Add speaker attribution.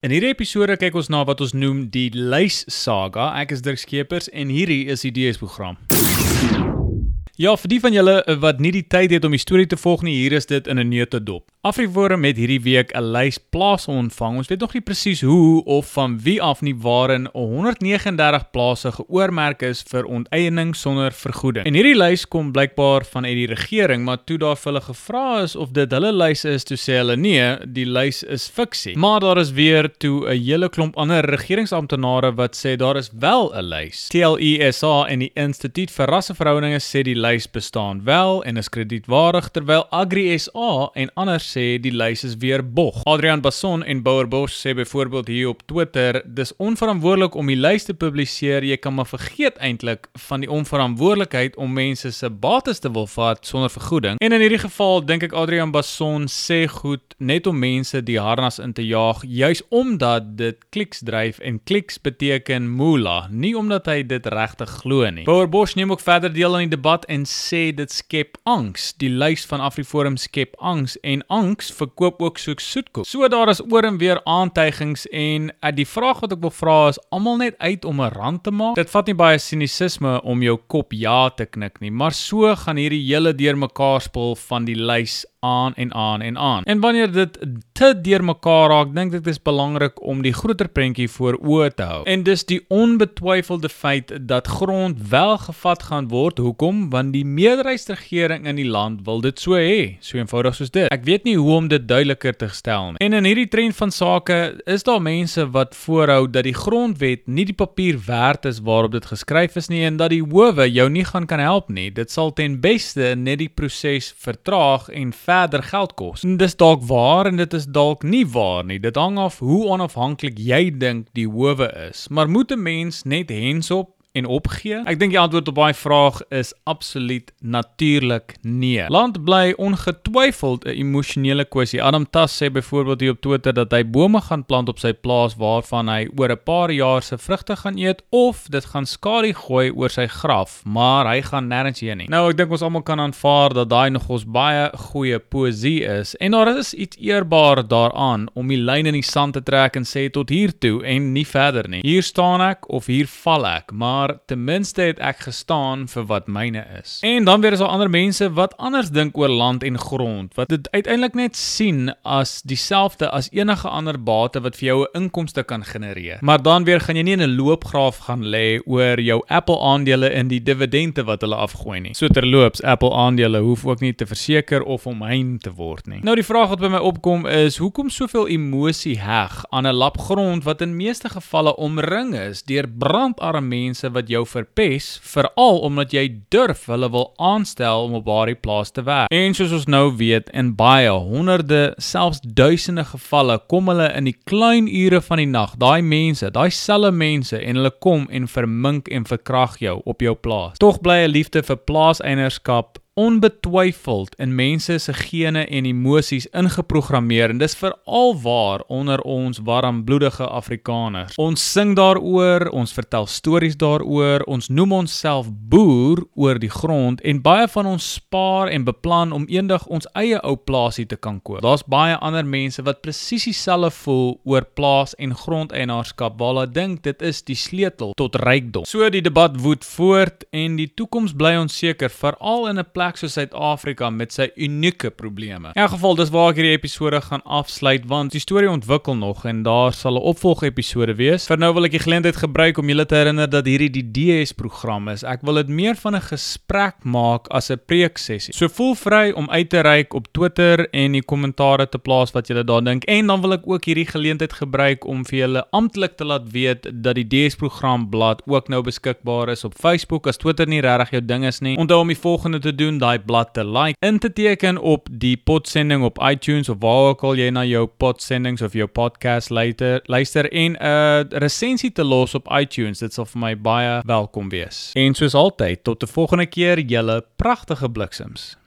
Speaker 1: In hierdie episode kyk ons na wat ons noem die lys saga. Ek is Dirk Skeepers en hierdie is die DS program. Ja, vir die van julle wat nie die tyd het om die storie te volg nie, hier is dit in 'n neutedop. Afriforum het hierdie week 'n lys plase ontvang. Ons weet nog nie presies hoe of van wie af nie waarin 139 plase geoormerk is vir onteiening sonder vergoeding. En hierdie lys kom blykbaar vanuit die regering, maar toe daar vir hulle gevra is of dit hulle lys is, toe sê hulle nee, die lys is fiksie. Maar daar is weer toe 'n hele klomp ander regeringsamptenare wat sê daar is wel 'n lys. TLESA en die Instituut vir Rasseverhoudinge sê die lys bestaan wel en is kredietwaardig terwyl Agri SA en ander sê die lys is weer bog. Adrian Basson en Bouwer Bosch sê byvoorbeeld hier op Twitter dis onverantwoordelik om die lys te publiseer. Jy kan maar vergeet eintlik van die onverantwoordelikheid om mense se bates te wil vat sonder vergoeding. En in hierdie geval dink ek Adrian Basson sê goed net om mense die harnas in te jaag juis omdat dit kliks dryf en kliks beteken moolah, nie omdat hy dit regtig glo nie. Bouwer Bosch neem ook verder deel aan die debat en en sê dit skep angs. Die lys van Afriforum skep angs en angs verkoop ook soek soetkoek. So daar is oor en weer aantuigings en uh, die vraag wat ek wil vra is almal net uit om 'n rand te maak. Dit vat nie baie sinisisme om jou kop ja te knik nie, maar so gaan hierdie hele deurmekaar spul van die lys aan en aan en aan. En wanneer dit te deurmekaar raak, dink ek dit is belangrik om die groter prentjie voor oë te hou. En dis die onbetwyfelde feit dat grond wel gevat gaan word. Hoekom? Want die meerderheidsregering in die land wil dit so hê, so eenvoudig soos dit. Ek weet nie hoe om dit duideliker te stel nie. En in hierdie trend van sake is daar mense wat voorhou dat die grondwet nie die papier werd is waarop dit geskryf is nie en dat die howe jou nie gaan kan help nie. Dit sal ten beste net die proses vertraag en verder geld kos. Dis dalk waar en dit is dalk nie waar nie. Dit hang af hoe onafhanklik jy dink die howe is. Maar moet 'n mens net hens op en opgee? Ek dink die antwoord op daai vraag is absoluut natuurlik nee. Land bly ongetwyfeld 'n emosionele kwessie. Adam Tas sê byvoorbeeld hier op Twitter dat hy bome gaan plant op sy plaas waarvan hy oor 'n paar jaar se vrugte gaan eet of dit gaan skadu gooi oor sy graf, maar hy gaan nêrens heen nie. Nou ek dink ons almal kan aanvaar dat daai nog ons baie goeie poesie is en daar is iets eerbaar daaraan om die lyn in die sand te trek en sê tot hier toe en nie verder nie. Hier staan ek of hier val ek, maar maar ten minste het ek gestaan vir wat myne is. En dan weer is daar ander mense wat anders dink oor land en grond, wat dit uiteindelik net sien as dieselfde as enige ander bate wat vir jou 'n inkomste kan genereer. Maar dan weer gaan jy nie in 'n loopgraaf gaan lê oor jou Apple aandele en die dividende wat hulle afgooi nie. So terloops, Apple aandele hoef ook nie te verseker of omheind te word nie. Nou die vraag wat by my opkom is, hoekom soveel emosie heg aan 'n lap grond wat in meeste gevalle omring is deur brandarme mense wat jou verpes, veral omdat jy durf hulle wil aanstel om op daardie plaas te werk. En soos ons nou weet, in baie honderde, selfs duisende gevalle kom hulle in die klein ure van die nag, daai mense, daai selfe mense en hulle kom en vermink en verkrag jou op jou plaas. Tog bly 'n liefde vir plaaseienaarskap onbetwyfeld in mense se gene en emosies ingeprogrammeer en dis veral waar onder ons warmbloedige Afrikaners. Ons sing daaroor, ons vertel stories daaroor, ons noem onsself boer oor die grond en baie van ons spaar en beplan om eendag ons eie ou plaasie te kan koop. Daar's baie ander mense wat presies dieselfde voel oor plaas en grondeienaarskap waar hulle dink dit is die sleutel tot rykdom. So die debat woed voort en die toekoms bly onseker veral in 'n plek soos Suid-Afrika met sy unieke probleme. In elk geval, dis waar ek hierdie episode gaan afsluit want die storie ontwikkel nog en daar sal 'n opvolgepisode wees. Vir nou wil ek die geleentheid gebruik om julle te herinner dat hierdie die DS program is. Ek wil dit meer van 'n gesprek maak as 'n preeksessie. So voel vry om uit te reik op Twitter en die kommentare te plaas wat julle daar dink en dan wil ek ook hierdie geleentheid gebruik om vir julle amptelik te laat weet dat die DS program blad ook nou beskikbaar is op Facebook as Twitter nie regtig jou ding is nie. Onthou om die volgende te doen doen daai blad te like, in te teken op die podsending op iTunes of waar ook al jy na jou podsendings of jou podcast luister, luister en 'n uh, resensie te los op iTunes. Dit sal vir my baie welkom wees. En soos altyd, tot 'n volgende keer, julle pragtige bliksems.